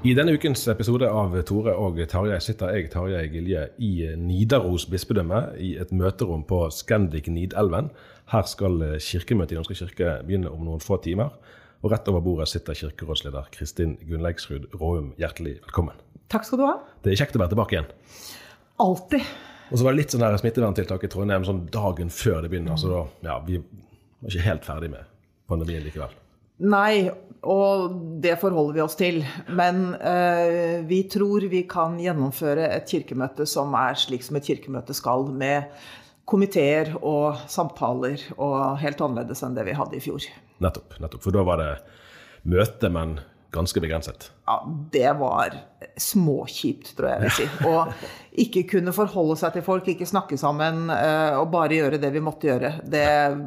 I denne ukens episode av Tore og Tarjei sitter jeg, Tarjei Gilje, i Nidaros bispedømme i et møterom på Scandic Nidelven. Her skal kirkemøtet i Norske kirke begynne om noen få timer. Og rett over bordet sitter kirkerådsleder Kristin Gunnleiksrud Råum. Hjertelig velkommen. Takk skal du ha. Det er kjekt å være tilbake igjen. Alltid. Og så var det litt sånn smitteverntiltak i Trondheim sånn dagen før det begynner. Så da, ja, vi var ikke helt ferdig med pandemien likevel. Nei, og det forholder vi oss til. Men eh, vi tror vi kan gjennomføre et kirkemøte som er slik som et kirkemøte skal, med komiteer og samtaler, og helt annerledes enn det vi hadde i fjor. Nettopp. nettopp. For da var det møte, men ganske begrenset. Ja, det var småkjipt, tror jeg jeg vil si. Å ikke kunne forholde seg til folk, ikke snakke sammen, eh, og bare gjøre det vi måtte gjøre. Det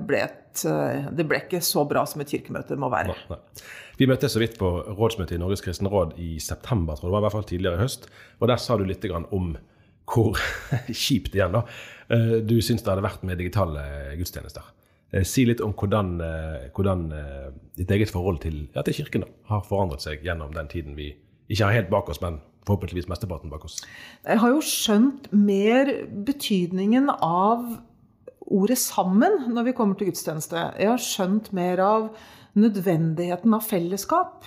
ble, et, eh, det ble ikke så bra som et kirkemøte må være. Nei. Vi møttes så vidt på rådsmøtet i Norges kristne råd i september, tror jeg det var, i hvert fall tidligere i høst. Og der sa du litt om hvor kjipt igjen da, eh, du syns det hadde vært med digitale gudstjenester. Si litt om hvordan, hvordan ditt eget forhold til, ja, til kirken da, har forandret seg gjennom den tiden vi ikke har helt bak oss, men forhåpentligvis mesteparten bak oss. Jeg har jo skjønt mer betydningen av ordet 'sammen' når vi kommer til gudstjeneste. Jeg har skjønt mer av nødvendigheten av fellesskap.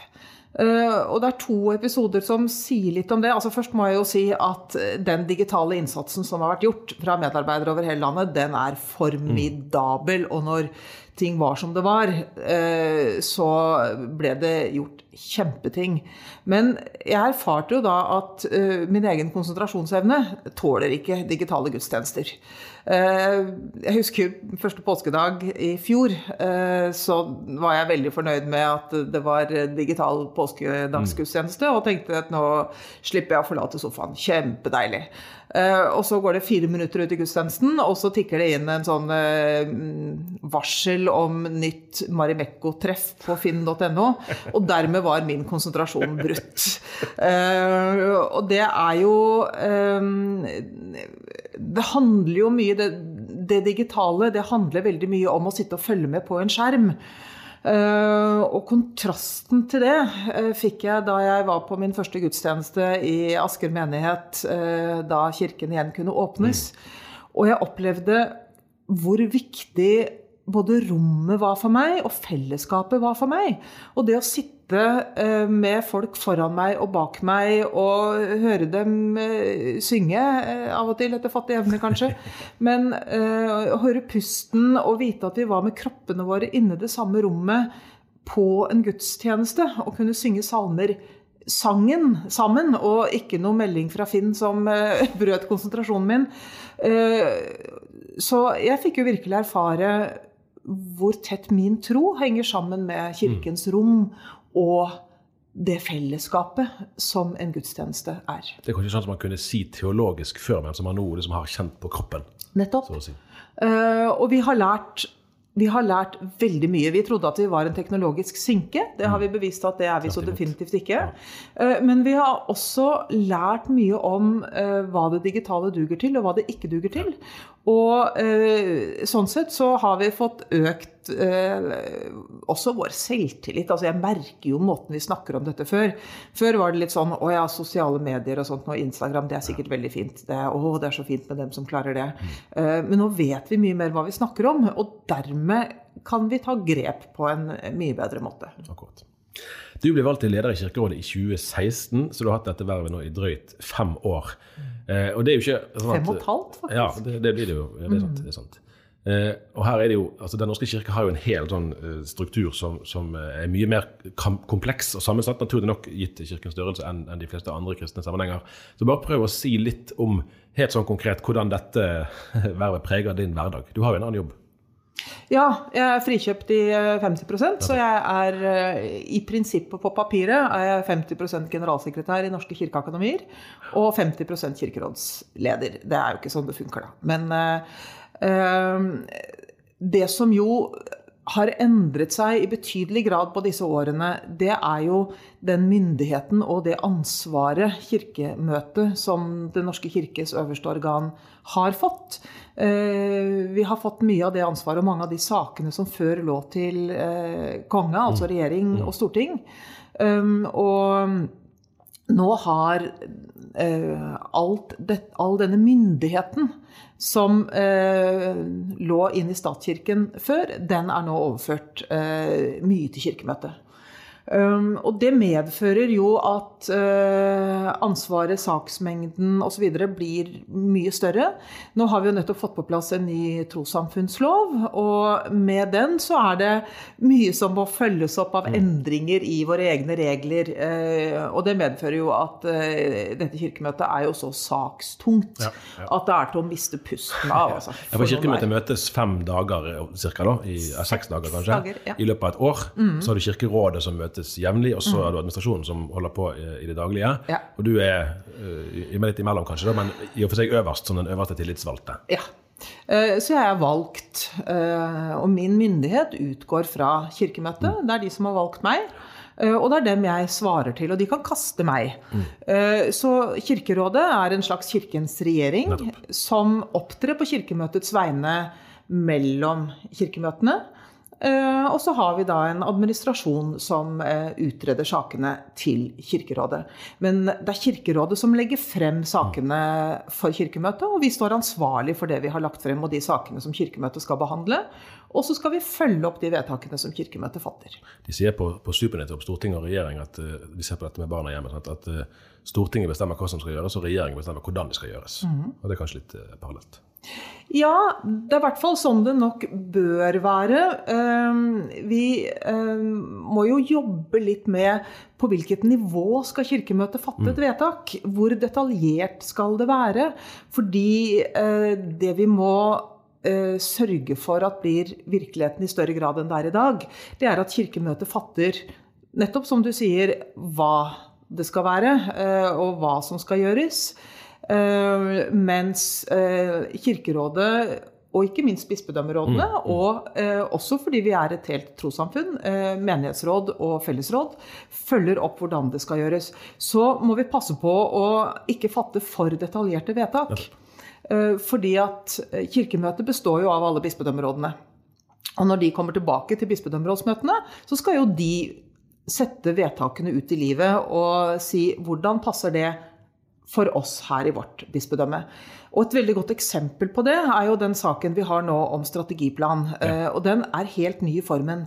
Og det er to episoder som sier litt om det. Altså Først må jeg jo si at den digitale innsatsen som har vært gjort fra medarbeidere over hele landet, den er formidabel. Og når ting var som det var, så ble det gjort kjempeting. Men jeg erfarte jo da at min egen konsentrasjonsevne tåler ikke digitale gudstjenester. Jeg husker første påskedag i fjor, så var jeg veldig fornøyd med at det var digital påskedagsgudstjeneste, og tenkte at nå slipper jeg å forlate sofaen. Kjempedeilig. Og så går det fire minutter ut i gudstjenesten, og så tikker det inn en sånn varsel om nytt Marimekko-treff på finn.no. Og dermed var min konsentrasjon brutt. Og det er jo Det handler jo mye det, det digitale det handler veldig mye om å sitte og følge med på en skjerm. Og kontrasten til det fikk jeg da jeg var på min første gudstjeneste i Asker menighet, da kirken igjen kunne åpnes. Og jeg opplevde hvor viktig både rommet var for meg, og fellesskapet var for meg. Og det å sitte med folk foran meg og bak meg og høre dem synge, av og til etter fattig evne kanskje, men å høre pusten og vite at vi var med kroppene våre inne det samme rommet på en gudstjeneste, og kunne synge salmer sangen sammen, og ikke noe melding fra Finn som brøt konsentrasjonen min. Så jeg fikk jo virkelig erfare hvor tett min tro henger sammen med kirkens rom og det fellesskapet som en gudstjeneste er. Det er kanskje sånn som man kunne si teologisk før, men som man nå liksom har kjent på kroppen. Nettopp. si. Uh, og vi har lært vi har lært veldig mye. Vi trodde at vi var en teknologisk synke. Det har vi bevist at det er vi så definitivt ikke. Eh, Men vi har også lært mye om eh, hva det digitale duger til, og hva det ikke duger til. Og eh, sånn sett så har vi fått økt eh, også vår selvtillit. Altså jeg merker jo måten vi snakker om dette før. Før var det litt sånn å ja, sosiale medier og sånt, og Instagram, det er sikkert veldig fint. Det å, det er så fint med dem som klarer det. Eh, men nå vet vi mye mer hva vi snakker om, og dermed kan vi ta grep på en mye bedre måte. Akkurat. Du ble valgt til leder i Kirkerådet i 2016, så du har hatt dette vervet nå i drøyt fem år. Eh, og det er jo ikke sånn at- Fem og et halvt, faktisk. Ja, det, det blir det jo. Ja, det er sant. Det er sant. Eh, og her er det jo, altså Den norske kirke har jo en hel sånn eh, struktur som, som eh, er mye mer kompleks og sammensatt, naturlig nok gitt kirkens størrelse, enn enn de fleste andre kristne sammenhenger. Så bare prøv å si litt om helt sånn konkret hvordan dette vervet preger din hverdag. Du har jo en annen jobb. Ja, jeg er frikjøpt i eh, 50% så jeg er eh, i prinsippet på papiret er jeg 50% generalsekretær i Norske kirkeakademier og 50% kirkerådsleder. Det er jo ikke sånn det funker, da. Men eh, eh, det som jo har endret seg i betydelig grad på disse årene, det er jo den myndigheten og det ansvaret Kirkemøtet, som Den norske kirkes øverste organ, har fått. Eh, Vi har fått mye av det ansvaret og mange av de sakene som før lå til eh, konge, altså regjering og storting. Um, Og nå har alt det, all denne myndigheten som eh, lå inn i statskirken før, den er nå overført eh, mye til Kirkemøtet. Og det medfører jo at eh, ansvaret, saksmengden osv. blir mye større. Nå har vi jo nettopp fått på plass en ny trossamfunnslov, og med den så er det mye som må følges opp av endringer i våre egne regler. Eh, og det medfører jo at eh, dette kirkemøtet er jo så sakstungt Ja, ja. at det er til å miste pusten av. Altså, Ja, for for Kirkemøtet møtes fem dager cirka, da, i, seks dager kanskje, dager, ja. i løpet av et år. Så har du Kirkerådet som møtes jevnlig, og så har du administrasjonen som holder på i, det daglige. Ja. Og du er uh, litt imellom, kanskje, men i og for seg øverst, som den øverste tillitsvalgte. Ja. Eh, Så jeg er valgt, eh, og min myndighet utgår fra Kirkemøtet. Det er de som har valgt meg. eh, Og det er dem jeg svarer til, og de kan kaste meg. Eh, Så Kirkerådet er en slags kirkens regjering Nettopp. som opptrer på Kirkemøtets vegne mellom kirkemøtene. Eh, Og så har vi da en administrasjon som eh, utreder sakene til Kirkerådet. Men det er Kirkerådet som legger frem sakene for Kirkemøtet, og vi står ansvarlig for det vi har lagt frem og de sakene som Kirkemøtet skal behandle. Og så skal vi følge opp de vedtakene som Kirkemøtet fatter. De sier på, på supernettet om Stortinget og regjering at uh, de ser på dette med barna hjemme, at uh, Stortinget bestemmer hva som skal gjøres, og regjeringen bestemmer hvordan det skal gjøres. Og det er kanskje litt parallelt. Ja, det er i hvert fall sånn det nok bør være. Ehm, Vi ehm, må jo jobbe litt med på hvilket nivå skal Kirkemøtet fatte et vedtak? Hvor detaljert skal det være? Fordi eh, det vi må eh, sørge for at blir virkeligheten i større grad enn det er i dag, det er at Kirkemøtet fatter, nettopp som du sier, hva det skal være, eh, og hva som skal gjøres. Eh, mens eh, Kirkerådet, og ikke minst bispedømmerådene, og eh, også fordi vi er et helt trossamfunn, eh, menighetsråd og fellesråd, følger opp hvordan det skal gjøres. Så må vi passe på å ikke fatte for detaljerte vedtak. Eh, fordi at eh, Kirkemøtet består jo av alle bispedømmerådene. Og når de kommer tilbake til bispedømmerådsmøtene, så skal jo de sette vedtakene ut i livet og si hvordan passer det for oss her i vårt bispedømme. Og Et veldig godt eksempel på det er jo den saken vi har nå om strategiplan. Ja. Og den er helt ny i formen.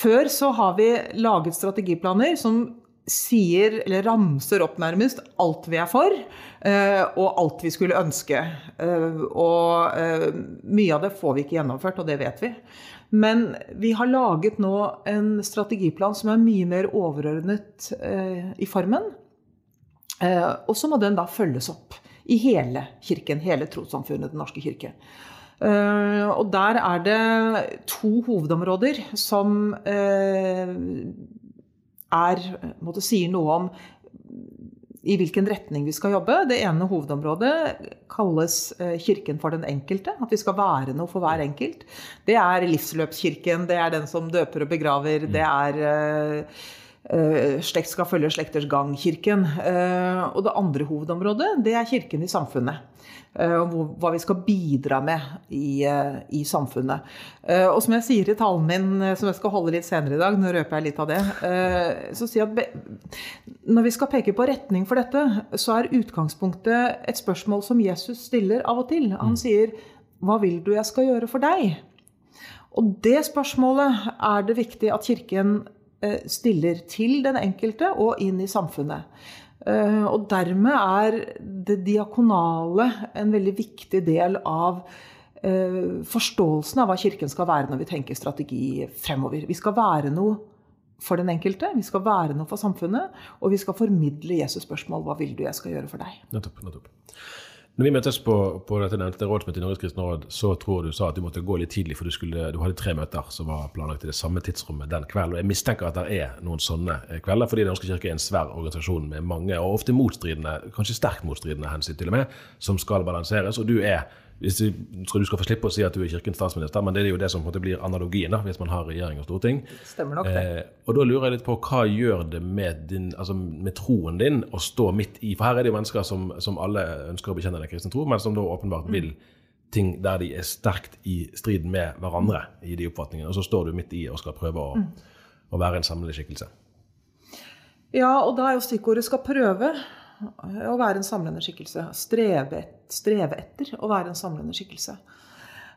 Før så har vi laget strategiplaner som sier, eller ramser opp nærmest, alt vi er for, eh, og alt vi skulle ønske. Eh, Og eh, mye av det får vi ikke gjennomført, og det vet vi. Men vi har laget nå en strategiplan som er mye mer overordnet eh, i formen. Eh, Og så må den da følges opp i hele kirken, hele trossamfunnet Den norske kirke. Eh, Og der er det to hovedområder som eh, er, måtte, sier noe om i hvilken retning vi skal jobbe. Det ene hovedområdet kalles Kirken for den enkelte. At vi skal være noe for hver enkelt. Det er livsløpskirken, det er den som døper og begraver. Det er uh, slekt skal følge slekters gang-kirken. Uh, og det andre hovedområdet, det er kirken i samfunnet. Uh, hva vi skal bidra med i, i samfunnet. og som jeg sier i talen min, som jeg skal holde litt senere i dag, nå røper jeg litt av det, så sier jeg at når vi skal peke på retning for dette, så er utgangspunktet et spørsmål som Jesus stiller av og til. Han mm. sier 'Hva vil du jeg skal gjøre for deg?' Og det spørsmålet er det viktig at Kirken Eh, stiller til den enkelte og inn i samfunnet. Eh, og dermed er det diakonale en veldig viktig del av eh, forståelsen av hva Kirken skal være når vi tenker strategi fremover. Vi skal være noe for den enkelte, vi skal være noe for samfunnet, og vi skal formidle Jesus' spørsmål 'Hva vil du jeg skal gjøre for deg?' Nettopp, nettopp. Når vi møttes på, på dette nevnte rådsmøtet i Norges kristne råd, så tror du sa at du måtte gå litt tidlig, for du, skulle, du hadde tre møter som var planlagt i det samme tidsrommet den kvelden. Og jeg mistenker at det er noen sånne eh, kvelder, fordi Den norske kirke er en svær organisasjon med mange, og ofte motstridende, kanskje sterkt motstridende hensyn til og med, som skal balanseres. Og du er hvis du, tror du skal få slippe å si at du er kirkens statsminister, men det er jo det som blir analogien da, hvis man har regjering og storting. Stemmer nok det. Eh, og da lurer jeg litt på hva gjør det med, din, altså med, troen din å stå midt i For her er det jo mennesker som, som alle ønsker å bekjenne den kristne tro, men som da åpenbart vil ting der de er sterkt i strid med hverandre i de oppfatningene. Og så står du midt i og skal prøve å, mm. å være en samlende skikkelse. Ja, og da er jo stikkordet 'skal prøve' å være en samlende skikkelse. Streve, streve, etter å være en samlende skikkelse.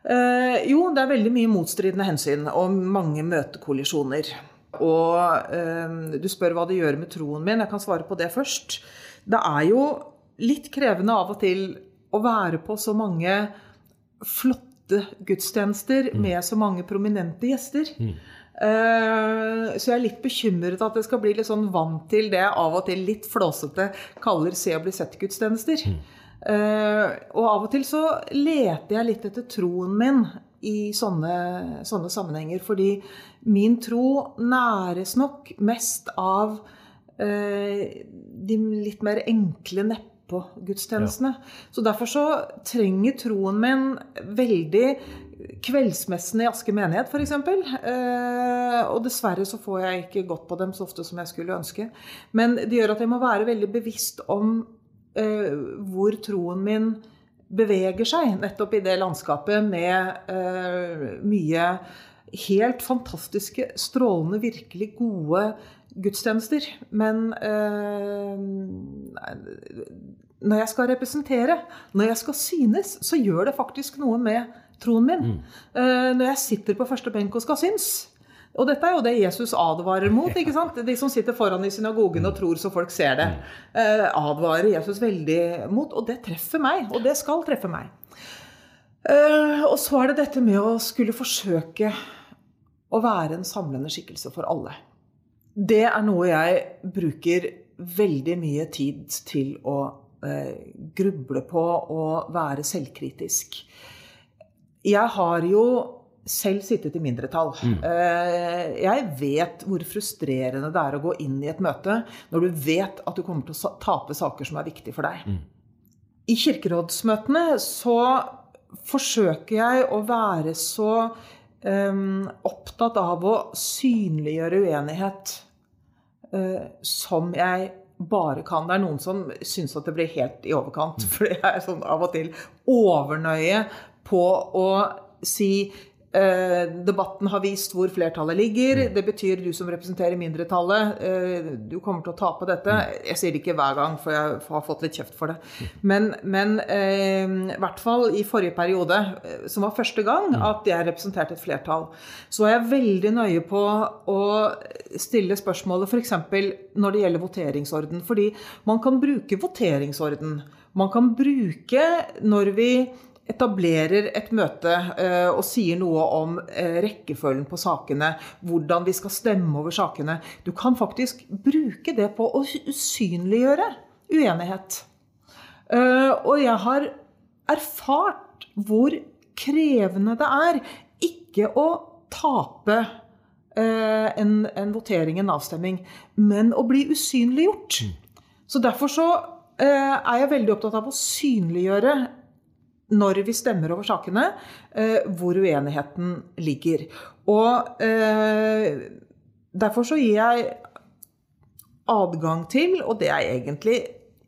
Eh, jo, det er veldig mye motstridende hensyn og mange møtekollisjoner. Og eh, du spør hva det gjør med troen min. Jeg kan svare på det først. Det er jo litt krevende av og til å være på så mange flotte gudstjenester mm. med så mange prominente gjester. Mm. Eh, så jeg er litt bekymret at det skal bli litt sånn vant til det jeg av og til litt flåsete kaller se og bli sett-gudstjenester. Mm. Og av og til så leter jeg litt etter troen min i sånne, sånne sammenhenger. Fordi min tro næres nok mest av eh, de litt mer enkle neppå-gudstjenestene. Ja. Så derfor så trenger troen min veldig kveldsmessene i Aske menighet, f.eks. Eh, og dessverre så får jeg ikke gått på dem så ofte som jeg skulle ønske. Men det gjør at jeg må være veldig bevisst om eh, hvor troen min beveger seg, nettopp i det landskapet med eh, mye helt fantastiske, strålende, virkelig gode gudstjenester. Men eh, når jeg skal representere, når jeg skal synes, så gjør det faktisk noe med troen min. Mm. Uh, når jeg sitter på første benk og skal synes. Og dette er jo det Jesus advarer mot. ikke sant? De som sitter foran i synagogen og tror så folk ser det, uh, advarer Jesus veldig mot. Og det treffer meg. Og det skal treffe meg. Uh, og så er det dette med å skulle forsøke å være en samlende skikkelse for alle. Det er noe jeg bruker veldig mye tid til å gruble på og være selvkritisk. Jeg har jo selv sittet i mindretall. Mm. Eh, jeg vet hvor frustrerende det er å gå inn i et møte når du vet at du kommer til å tape saker som er viktige for deg. Mm. I kirkerådsmøtene så forsøker jeg å være så um, opptatt av å synliggjøre uenighet uh, som jeg bare kan. Det er noen som syns at det blir helt i overkant. Mm. For jeg er sånn av og til overnøye på å si eh, debatten har vist hvor flertallet ligger. Mm. Det betyr du som representerer mindretallet, eh, du kommer til å tape dette. Mm. Jeg sier det ikke hver gang, for jeg har fått litt kjeft for det. Men, men eh, i hvert fall i forrige periode, eh, som var første gang mm. at jeg representerte et flertall, så er jeg veldig nøye på å stille spørsmålet f.eks. når det gjelder voteringsorden. Fordi man kan bruke voteringsorden. Man kan bruke når vi etablerer et møte uh, og sier noe om uh, rekkefølgen på sakene, hvordan vi skal stemme over sakene. Du kan faktisk bruke det på å usynliggjøre uenighet. Uh, og jeg har erfart hvor krevende det er ikke å tape eh, en, en votering, en avstemning, men å bli usynliggjort. Så derfor så eh, er jeg veldig opptatt av å synliggjøre når vi stemmer over sakene, eh, hvor uenigheten ligger. Og eh, derfor så gir jeg adgang til, og det er egentlig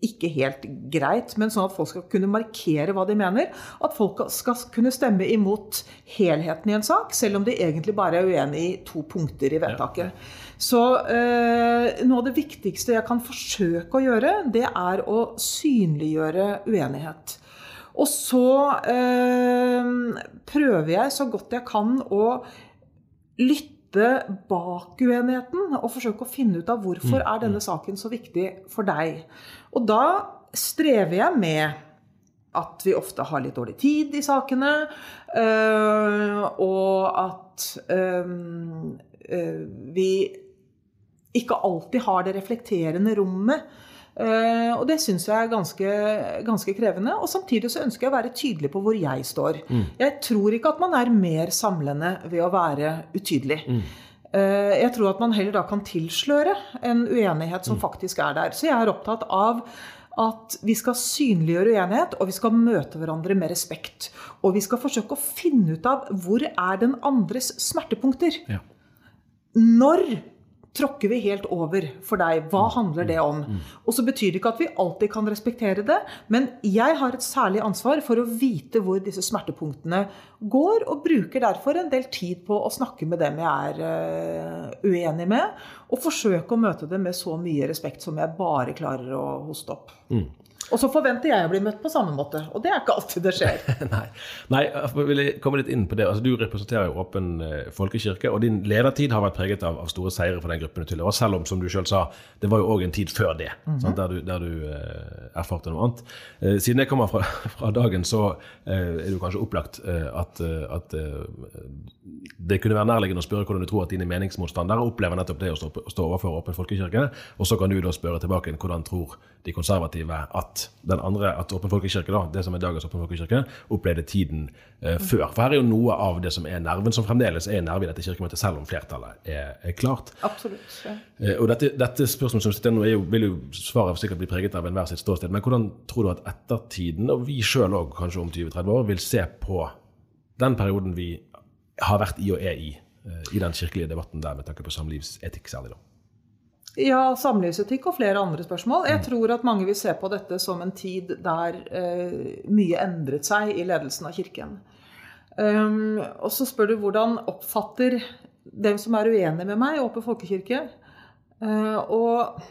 ikke helt greit, men sånn at folk skal kunne markere hva de mener. At folk skal kunne stemme imot helheten i en sak, selv om de egentlig bare er uenig i to punkter i vedtaket. Så eh, noe av det viktigste jeg kan forsøke å gjøre, det er å synliggjøre uenighet. Og så eh, prøver jeg så godt jeg kan å lytte bak uenigheten og forsøke å finne ut av hvorfor er denne saken så viktig for deg. Og da strever jeg med at vi ofte har litt dårlig tid i sakene, øh, og at øh, øh, vi ikke alltid har det reflekterende rommet. Uh, og det syns jeg er ganske, ganske, krevende. Og samtidig så ønsker jeg å være tydelig på hvor jeg står. Mm. Jeg tror ikke at man er mer samlende ved å være utydelig. Mm. Uh, jeg tror at man heller da kan tilsløre en uenighet som mm. faktisk er der. Så jeg er opptatt av at vi skal synliggjøre uenighet, og vi skal møte hverandre med respekt. Og vi skal forsøke å finne ut av hvor er den andres smertepunkter. Ja. Når tråkker vi helt over for deg? Hva mm. handler det om? Mm. Og så betyr det ikke at vi alltid kan respektere det, men jeg har et særlig ansvar for å vite hvor disse smertepunktene går, og bruker derfor en del tid på å snakke med dem jeg er uh, uenig med, og forsøke å møte det med så mye respekt som jeg bare klarer å hoste opp. Mm. Og så forventer jeg å bli møtt på samme måte. Og det er ikke alltid det skjer. Nei. Nei, jeg vil komme litt inn på det. Altså, du representerer jo Åpen eh, folkekirke, og din ledertid har vært preget av, av store seire for den gruppen du tilhører. Selv om, som du sjøl sa, det var jo òg en tid før det, mm -hmm. der du, der du eh, erfarte noe annet. Eh, siden jeg kommer fra, fra dagen, så eh, er det kanskje opplagt at, at det kunne være nærliggende å spørre hvordan du tror at dine meningsmotstandere opplever nettopp det å stå, stå overfor Åpen folkekirke. Og så kan du da spørre tilbake hvordan tror de konservative at den andre, at Åpen folkekirke, da, det som er dagens Åpen folkekirke, opplevde tiden eh, før. For her er jo noe av det som er nerven, som fremdeles er nerve i dette kirkemøtet, selv om flertallet er, er klart. Absolutt. Ja. Eh, og dette, dette, spørsmålet som sitter nå, jo, vil jo svaret sikkert bli preget av enhver sitt ståsted. Men hvordan tror du at ettertiden, og vi sjøl òg kanskje om 20-30 år, vil se på den perioden vi har vært i og er i, i den kirkelige debatten der, med tanke på samlivsetikk særlig, da? Ja, samlivsetikk og flere andre spørsmål. Jeg tror at mange vil se på dette som en tid der eh, mye endret seg i ledelsen av Kirken. Um, og så spør du hvordan oppfatter dem som er uenige med meg, Åpen folkekirke. Uh, og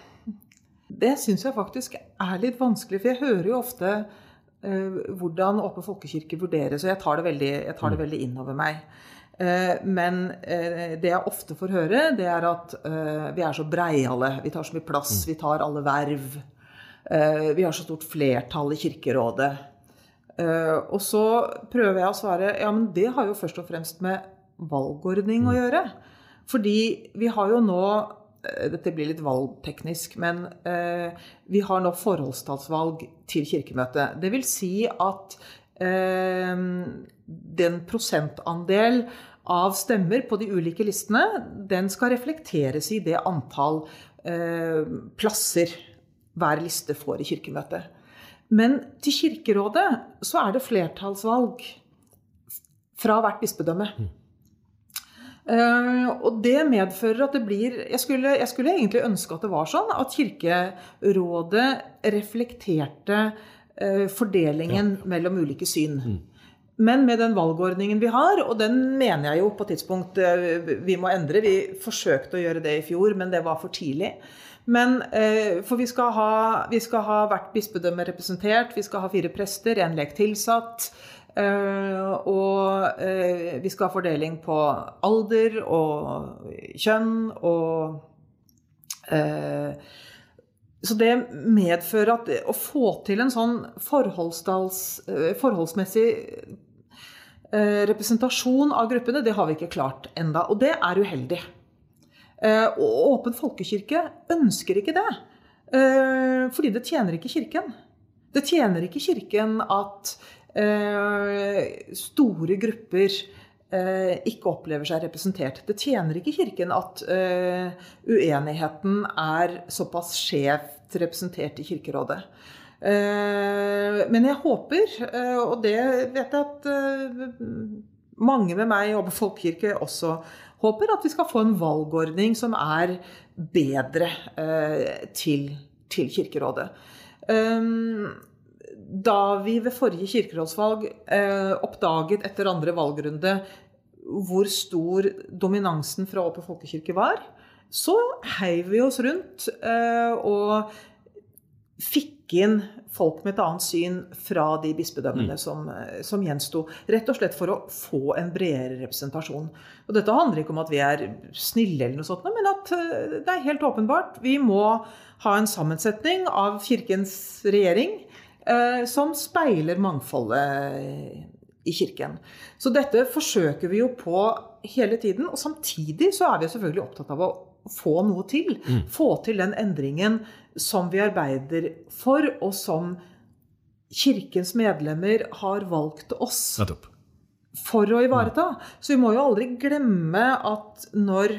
det syns jeg faktisk er litt vanskelig, for jeg hører jo ofte uh, hvordan Åpen folkekirke vurderes, og jeg tar det veldig, jeg tar det mm. veldig innover meg. Eh, men eh, det jeg ofte får høre, det er at eh, vi er så breiale. Vi tar så mye plass. Mm. Vi tar alle verv. Vi har så stort flertall i Kirkerådet. Og så prøver jeg å svare ja, men det har jo først og fremst med valgordning å mm. gjøre. Fordi vi har jo nå dette blir litt valgteknisk, men eh, vi har nå forholdstallsvalg til Kirkemøtet. Det vil si at den prosentandel av stemmer på de ulike listene, den skal reflekteres i det antall eh, plasser hver liste får i Kirkemøtet. Men til Kirkerådet så er det flertallsvalg fra hvert bispedømme. Mm. Uh, og det medfører at det blir jeg skulle, jeg skulle, egentlig ønske at det var sånn at Kirkerådet reflekterte fordelingen ja. mellom ulike syn. Mm. Men med den valgordningen vi har, og den mener jeg jo på tidspunkt eh, vi må endre Vi forsøkte å gjøre det i fjor, men det var for tidlig. Men, eh, for vi skal, ha, vi skal ha hvert bispedømme representert. Vi skal ha fire prester, en lek tilsatt. Eh, og vi skal ha fordeling på alder og kjønn og så det medfører at å få til en sånn forholdsmessig Eh, representasjon av gruppene, det har vi ikke klart enda, Og det er uheldig. Eh, og Åpen folkekirke ønsker ikke det. Eh, fordi det tjener ikke Kirken. Det tjener ikke Kirken at store grupper eh, ikke opplever seg representert. Det tjener ikke Kirken at eh, uenigheten er såpass skjevt representert i Kirkerådet. Eh, men jeg håper, eh, og det vet jeg at eh, mange med meg jobber folkekirke også håper, at vi skal få en valgordning som er bedre til, til Kirkerådet. Da vi ved forrige kirkerådsvalg oppdaget etter andre valgrunde hvor stor dominansen fra Åpen folkekirke var, så heiv vi oss rundt eh, og fikk inn folk med et annet syn fra de bispedømmene mm. som, som gjensto. Rett og slett for å få en bredere representasjon. Og dette handler ikke om at vi er snille, eller noe sånt, men at eh, det er helt åpenbart. Vi må ha en sammensetning av Kirkens regjering eh, som speiler mangfoldet i Kirken. Så dette forsøker vi jo på hele tiden. Og samtidig så er vi selvfølgelig opptatt av å få noe til. Mm. Få til den endringen som vi arbeider for, og som Kirkens medlemmer har valgt oss for å ivareta. Så vi må jo aldri glemme at når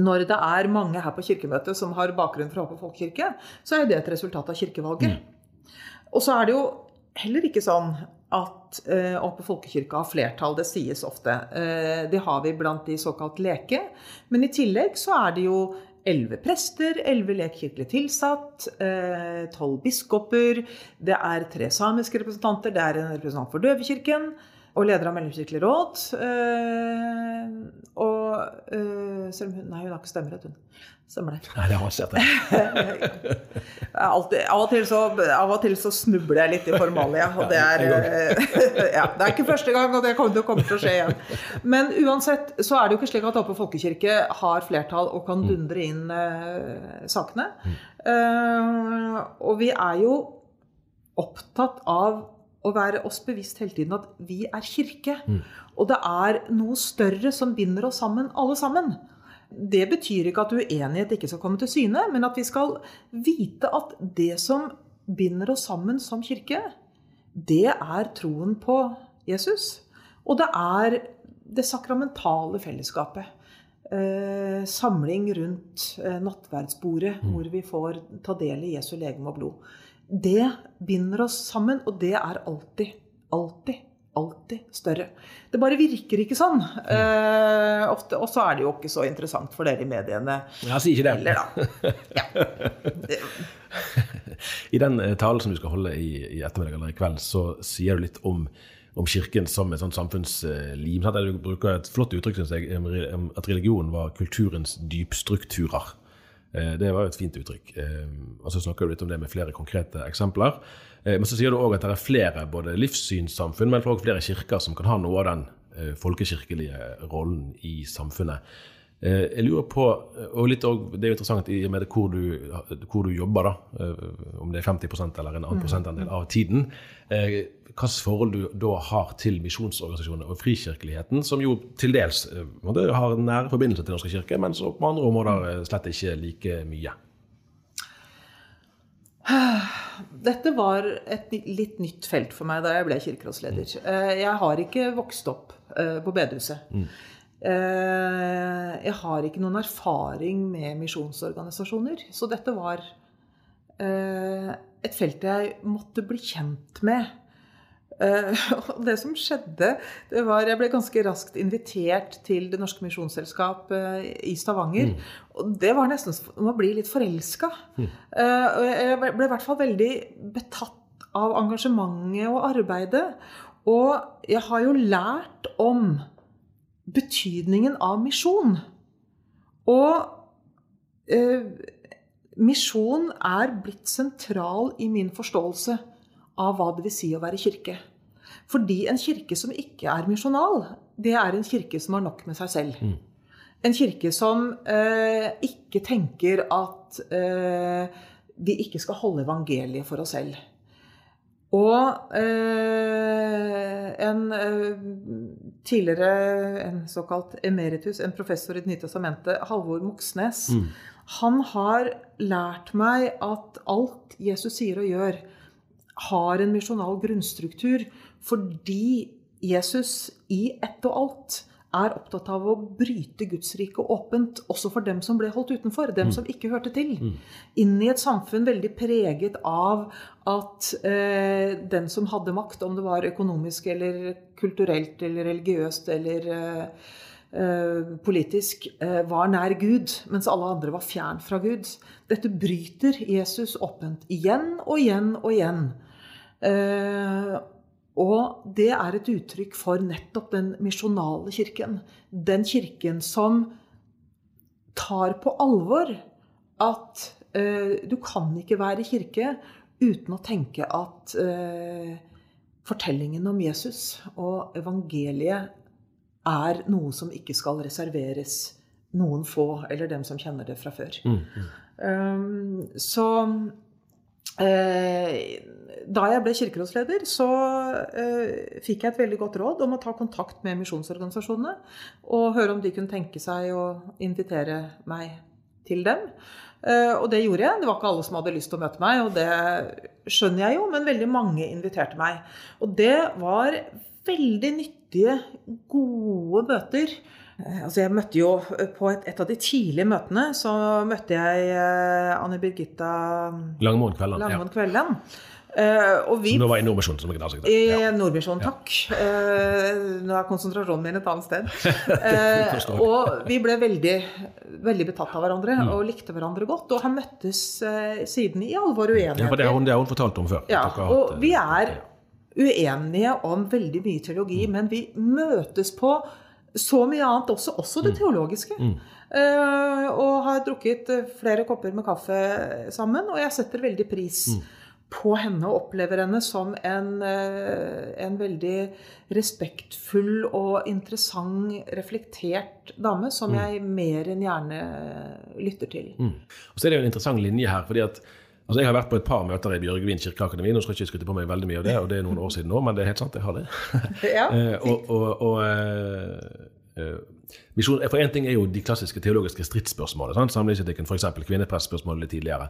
når det er mange her på kirkemøtet som har bakgrunn fra Håpe folkekirke, så er det et resultat av kirkevalget. Mm. Og så er det jo heller ikke sånn at eh, Åpe folkekirke har flertall. Det sies ofte. Eh, det har vi blant de såkalt leke. Men i tillegg så er det jo elleve prester, elleve lekkirkelig tilsatt, eh, tolv biskoper, det er tre samiske representanter, det er en representant for Døvekirken og leder av Mellomkirkelig råd. Eh, og eh, selv om hun Nei, hun har ikke stemmerett, hun. Stemmer det. Nei, det har jeg det. Av, og til så, av og til så snubler jeg litt i formalia. Og det er, ja, det er ikke første gang, og det kommer, det kommer til å skje igjen. Men uansett så er det jo ikke slik at Åpen folkekirke har flertall og kan mm. dundre inn uh, sakene. Uh, og vi er jo opptatt av å være oss bevisst hele tiden at vi er kirke. Mm. Og det er noe større som binder oss sammen, alle sammen. Det betyr ikke at uenighet ikke skal komme til syne, men at vi skal vite at det som binder oss sammen som kirke, det er troen på Jesus. Og det er det sakramentale fellesskapet. Eh, samling rundt eh, nattverdsbordet, mm. hvor vi får ta del i Jesu legeme og blod. Det binder oss sammen, og det er alltid, alltid alltid større. Det bare virker ikke sånn. Eh, ofte, og så er det jo ikke så interessant for dere i mediene ja, si ikke det. Eller. Ja. I den eh, talen som du skal holde i, i ettermiddag eller i kveld, så sier du litt om, om Kirken som et sånt samfunnslim. Du bruker et flott uttrykk, syns jeg, at religion var kulturens dypstrukturer. Eh, det var jo et fint uttrykk. Og så snakker du litt om det med flere konkrete eksempler. Eh, men så sier du òg at det er flere både livssynssamfunn, men også flere kirker som kan ha noe av den eh, folkekirkelige rollen i samfunnet. Eh, jeg lurer på, og litt også, Det er jo interessant i og med hvor du, hvor du jobber, da, om det er 50% eller en annen prosentandel av tiden. Hvilket forhold du da har til misjonsorganisasjonene og frikirkeligheten, som jo til dels har nære forbindelser til Den norske kirke, men som på andre områder slett ikke like mye. Dette var et litt nytt felt for meg da jeg ble kirkerådsleder. Eh, jeg har ikke vokst opp eh, på bedehuset. Eh, jeg har ikke noen erfaring med misjonsorganisasjoner. Så dette var et felt jeg måtte bli kjent med Uh, og det som skjedde, det var Jeg ble ganske raskt invitert til Det Norske Misjonsselskap i Stavanger. Mm. Og det var nesten som å bli litt forelska. Mm. Jeg ble i hvert fall veldig betatt av engasjementet og arbeidet. Og jeg har jo lært om betydningen av misjon. Og misjon er blitt sentral i min forståelse av hva det vil si å være kirke. Fordi en kirke som ikke er misjonal, det er en kirke som har nok med seg selv. Mm. En kirke som eh, ikke tenker at eh, vi ikke skal holde evangeliet for oss selv. Og eh, en eh, tidligere en såkalt emeritus, en professor i Det nye testamentet, Halvor Moxnes, mm. han har lært meg at alt Jesus sier og gjør, har en misjonal grunnstruktur fordi Jesus i ett og alt er opptatt av å bryte Guds rike åpent, også for dem som ble holdt utenfor, dem som ikke hørte til. Inn i et samfunn veldig preget av at eh, den som hadde makt, om det var økonomisk eller kulturelt eller religiøst eller eh, eh, politisk, eh, var nær Gud, mens alle andre var fjern fra Gud. Dette bryter Jesus åpent igjen og igjen og igjen. Eh, og det er et uttrykk for nettopp den misjonale kirken. Den kirken som tar på alvor at eh, du kan ikke være kirke uten å tenke at eh, fortellingen om Jesus og evangeliet er noe som ikke skal reserveres noen få, eller dem som kjenner det fra før. Um, så eh, da jeg ble kirkerådsleder, så uh, fikk jeg et veldig godt råd om å ta kontakt med misjonsorganisasjonene og høre om de kunne tenke seg å invitere meg til dem. Uh, og det gjorde jeg. Det var ikke alle som hadde lyst til å møte meg, og det skjønner jeg jo, men veldig mange inviterte meg. Og det var veldig nyttige, gode møter. Eh, Altså jeg møtte jo På et, et av de tidlige møtene så møtte jeg Anne Birgitta Langmoen Kvelland. Ja. Langmoen Kvelland. Eh, og vi Som nå var i Nordmisjonen, som i Ja. Nordmisjonen, takk. Uh, nå er konsentrasjonen min et annet sted. Uh, og vi ble veldig, veldig betatt av hverandre Mm. og likte hverandre godt. Og har møttes siden i all vår uenigheter. Ja, for det har hun, det har hun fortalt om før. Ja, hatt, og vi er uenige om veldig mye teologi, Mm. men vi møtes på så mye annet også, også Mm. det teologiske. Eh, og har drukket flere kopper med kaffe sammen, og jeg setter veldig pris Mm. På henne og opplever henne som en, eh, en veldig respektfull og interessant, reflektert dame Mm. som jeg mer enn gjerne lytter til. Og så er det jo en interessant linje her. fordi at altså Jeg har vært på et par møter i Bjørgvin kirkeakademi. Nå skal jeg ikke skryte på meg veldig mye av det, og det er noen år siden nå, men det er helt sant, jeg har det. Ja, Eh, og, og, og eh, eh, misjon, For én ting er jo de klassiske teologiske stridsspørsmålene. sant? Samlingsetikken, f.eks. kvinnepressspørsmålet litt tidligere.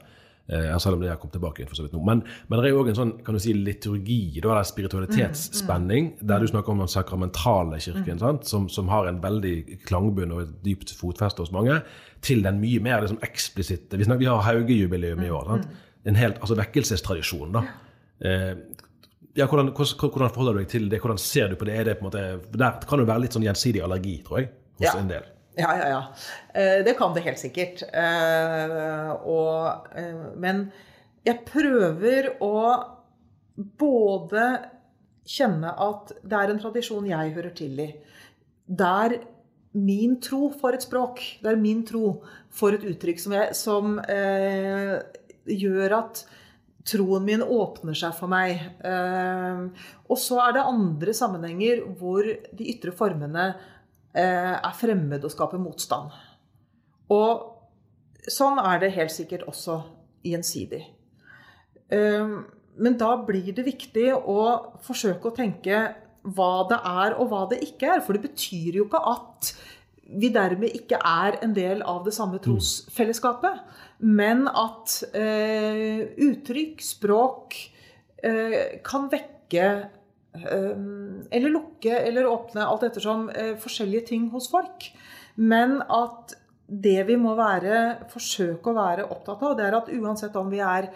Eh, selv om det har kommet tilbake for så vidt nå. Men, men det er jo òg en sånn kan du si, liturgi, da, eller spiritualitetsspenning, der du snakker om den sakramentale kirken, sant? Som, som har en veldig klangbunn og et dypt fotfeste hos mange, til den mye mer liksom, eksplisitte Vi, snakker, vi har Hauge-jubileum i år. sant? En helt, altså vekkelsestradisjon. da. Eh, ja, hvordan, hvordan, forholder du deg til det? Hvordan ser du på det? Det på måte, der kan det være litt sånn gjensidig allergi, tror jeg, hos Ja. en del. Ja, ja, ja. Eh, Det kan det helt sikkert. Eh, Og, eh, men jeg prøver å både kjenne at det er en tradisjon jeg hører til i. Der min tro for et språk, det er min tro for et uttrykk som, jeg, som eh, gjør at troen min åpner seg for meg. Eh, og så er det andre sammenhenger hvor de ytre formene er fremmed og skaper motstand. Og sånn er det helt sikkert også gjensidig. Eh, men da blir det viktig å forsøke å tenke hva det er og hva det ikke er. For det betyr jo ikke at vi dermed ikke er en del av det samme trosfellesskapet. Men at eh, uttrykk, språk, eh, kan vekke eh, eller lukke eller åpne, alt ettersom, eh, forskjellige ting hos folk. Men at det vi må være, forsøke å være opptatt av, det er at uansett om vi er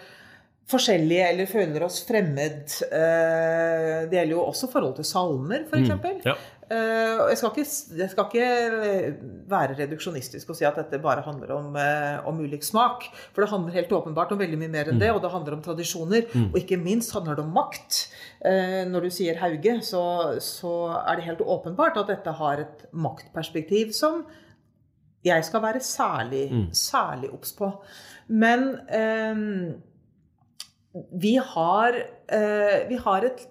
forskjellige eller føler oss fremmed eh, Det gjelder jo også forhold til salmer, f.eks. Mm, ja. Eh, og jeg, skal ikke, jeg skal ikke være reduksjonistisk og si at dette bare handler om, uh, om ulik smak. For det handler helt åpenbart om veldig mye mer enn det. Og det handler om tradisjoner. Og ikke minst handler det om makt. Uh, når du sier Hauge, så, så er det helt åpenbart at dette har et maktperspektiv som jeg skal være særlig, særlig obs på. Men eh, vi, har, eh, vi har et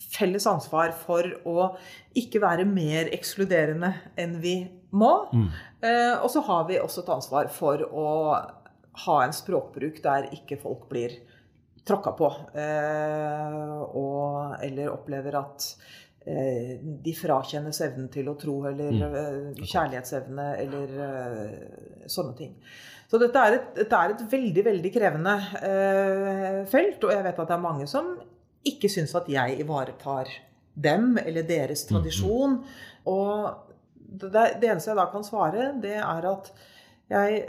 felles ansvar for å ikke være mer ekskluderende enn vi må. Eh, og så har vi også et ansvar for å ha en språkbruk der ikke folk blir tråkka på. Eh, og, eller opplever at eh, de frakjennes evnen til å tro, eller eh, kjærlighetsevne, eller eh, sånne ting. Så dette er et, dette er et veldig, veldig krevende eh, felt, og jeg vet at det er mange som ikke syns at jeg ivaretar dem eller deres tradisjon. Og det, det eneste jeg da kan svare, det er at jeg,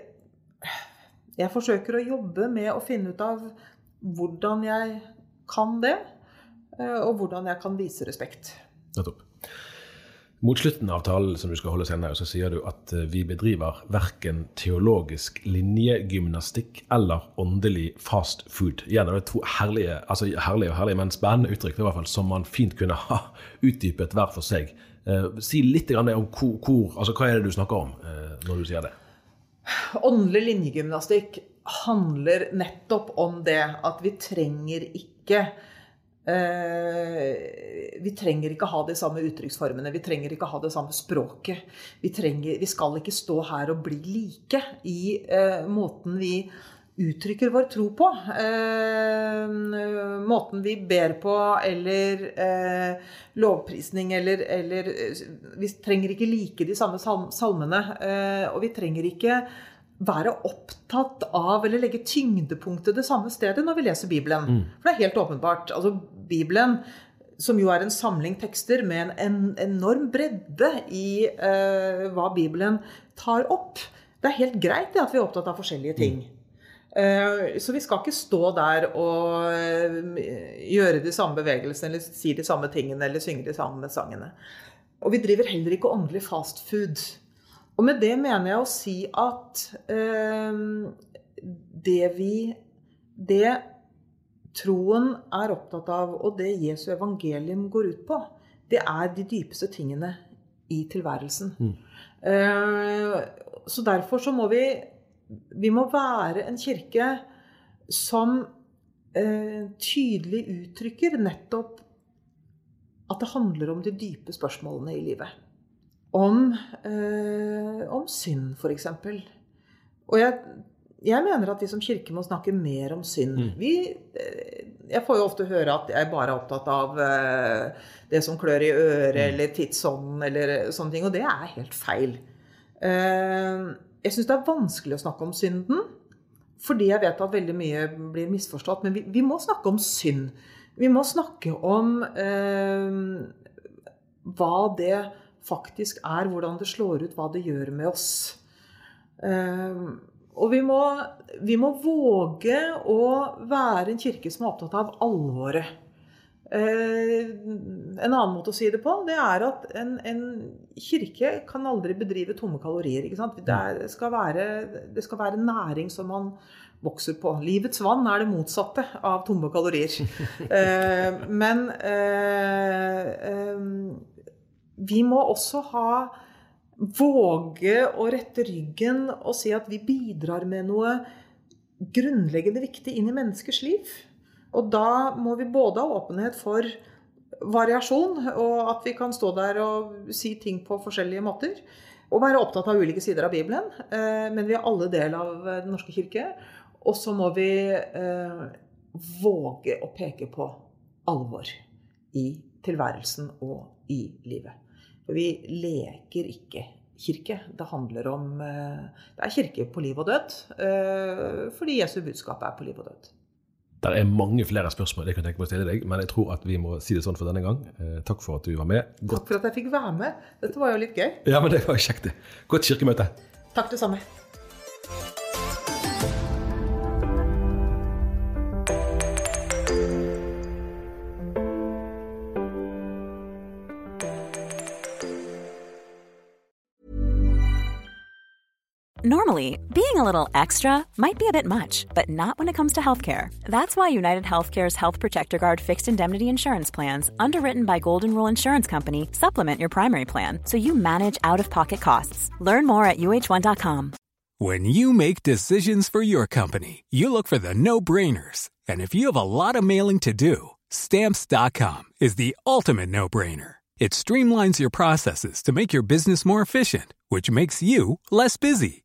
jeg forsøker å jobbe med å finne ut av hvordan jeg kan det, eh, og hvordan jeg kan vise respekt. Nettopp. Mot slutten av talen som du skal holde senere, så sier du at eh, vi bedriver verken teologisk linjegymnastikk eller åndelig fast food. Igjen er to herlige, altså herlige herlige, men spennende uttrykk hvert fall, som man fint kunne ha utdypet hver for seg. Eh, si litt om hvor, hvor, altså hva er det du snakker om eh, når du sier det? Åndelig linjegymnastikk handler nettopp om det at vi trenger ikke Vi trenger ikke ha de samme uttrykksformene, vi trenger ikke ha det samme språket. Vi, trenger, vi skal ikke stå her og bli like i eh, måten vi uttrykker vår tro på. Eh, måten vi ber på, eller eh, lovprisning, eller, eller eh, Vi trenger ikke like de samme salmene. Eh, og vi trenger ikke være opptatt av eller legge tyngdepunktet det samme stedet når vi leser Bibelen. Mm. For det er helt åpenbart. Altså, Bibelen, som jo er en samling tekster med en, enorm bredde i uh, hva Bibelen tar opp Det er helt greit det at vi er opptatt av forskjellige ting. Mm. Uh, så vi skal ikke stå der og uh, gjøre de samme bevegelsene eller si de samme tingene eller synge de samme sangene. Og vi driver heller ikke åndelig fast food. Og med det mener jeg å si at eh, det vi Det troen er opptatt av, og det Jesu evangelium går ut på, det er de dypeste tingene i tilværelsen. Mm. Eh, så derfor så må vi Vi må være en kirke som eh, tydelig uttrykker nettopp at det handler om de dype spørsmålene i livet om, eh, om synd, f.eks. Og jeg, jeg, mener at vi som kirke må snakke mer om synd. Mm. Vi, eh, jeg får jo ofte høre at jeg bare er opptatt av eh, det som klør i øret, mm. eller tidsånden, eller sånne ting. Og det er helt feil. Eh, jeg syns det er vanskelig å snakke om synden. Fordi jeg vet at veldig mye blir misforstått. Men vi, vi må snakke om synd. Vi må snakke om eh, hva det faktisk er, hvordan det slår ut, hva det gjør med oss. Ehm, og vi må, vi må våge å være en kirke som er opptatt av alvoret. Ehm, en annen måte å si det på, det er at en, en kirke kan aldri bedrive tomme kalorier. Det, skal være, det, skal være, næring som man vokser på. Livets vann er det motsatte av tomme kalorier. Ehm, men vi må også ha Våge å rette ryggen og si at vi bidrar med noe grunnleggende viktig inn i menneskers liv. Og da må vi både ha åpenhet for variasjon, og at vi kan stå der og si ting på forskjellige måter. Og være opptatt av ulike sider av Bibelen. Eh, men vi er alle del av Den norske kirke. Og så må vi eh, våge å peke på alvor i tilværelsen og i livet. For vi leker ikke kirke. Det handler om eh, Det er kirke på liv og død. Eh, fordi Jesu budskap er på liv og død. Det er mange flere spørsmål jeg kan tenke meg å stille deg, men jeg tror at vi må si det sånn for denne gang. Eh, takk for at du var med. Godt. Takk for at jeg fikk være med. Dette var jo litt gøy. Ja, men det var kjekt, det. Godt kirkemøte. Takk det samme. Normally, being a little extra might be a bit much, but not when it comes to healthcare. That's why United Healthcare's Health Protector Guard fixed indemnity insurance plans, underwritten by Golden Rule Insurance Company, supplement your primary plan so you manage out of pocket costs. Learn more at uh1.com. When you make decisions for your company, you look for the no brainers. And if you have a lot of mailing to do, stamps.com is the ultimate no brainer. It streamlines your processes to make your business more efficient, which makes you less busy.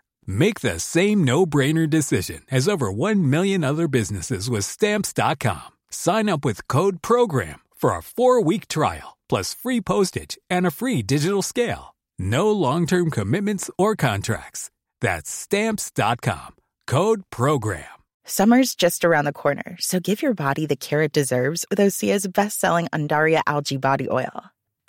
Make the same no-brainer decision as over 1 million other businesses with stamps.com. Sign up with code program for a 4-week trial plus free postage and a free digital scale. No long-term commitments or contracts. That's stamps.com. Code program. Summer's just around the corner, so give your body the care it deserves with Osea's best-selling Andaria algae body oil.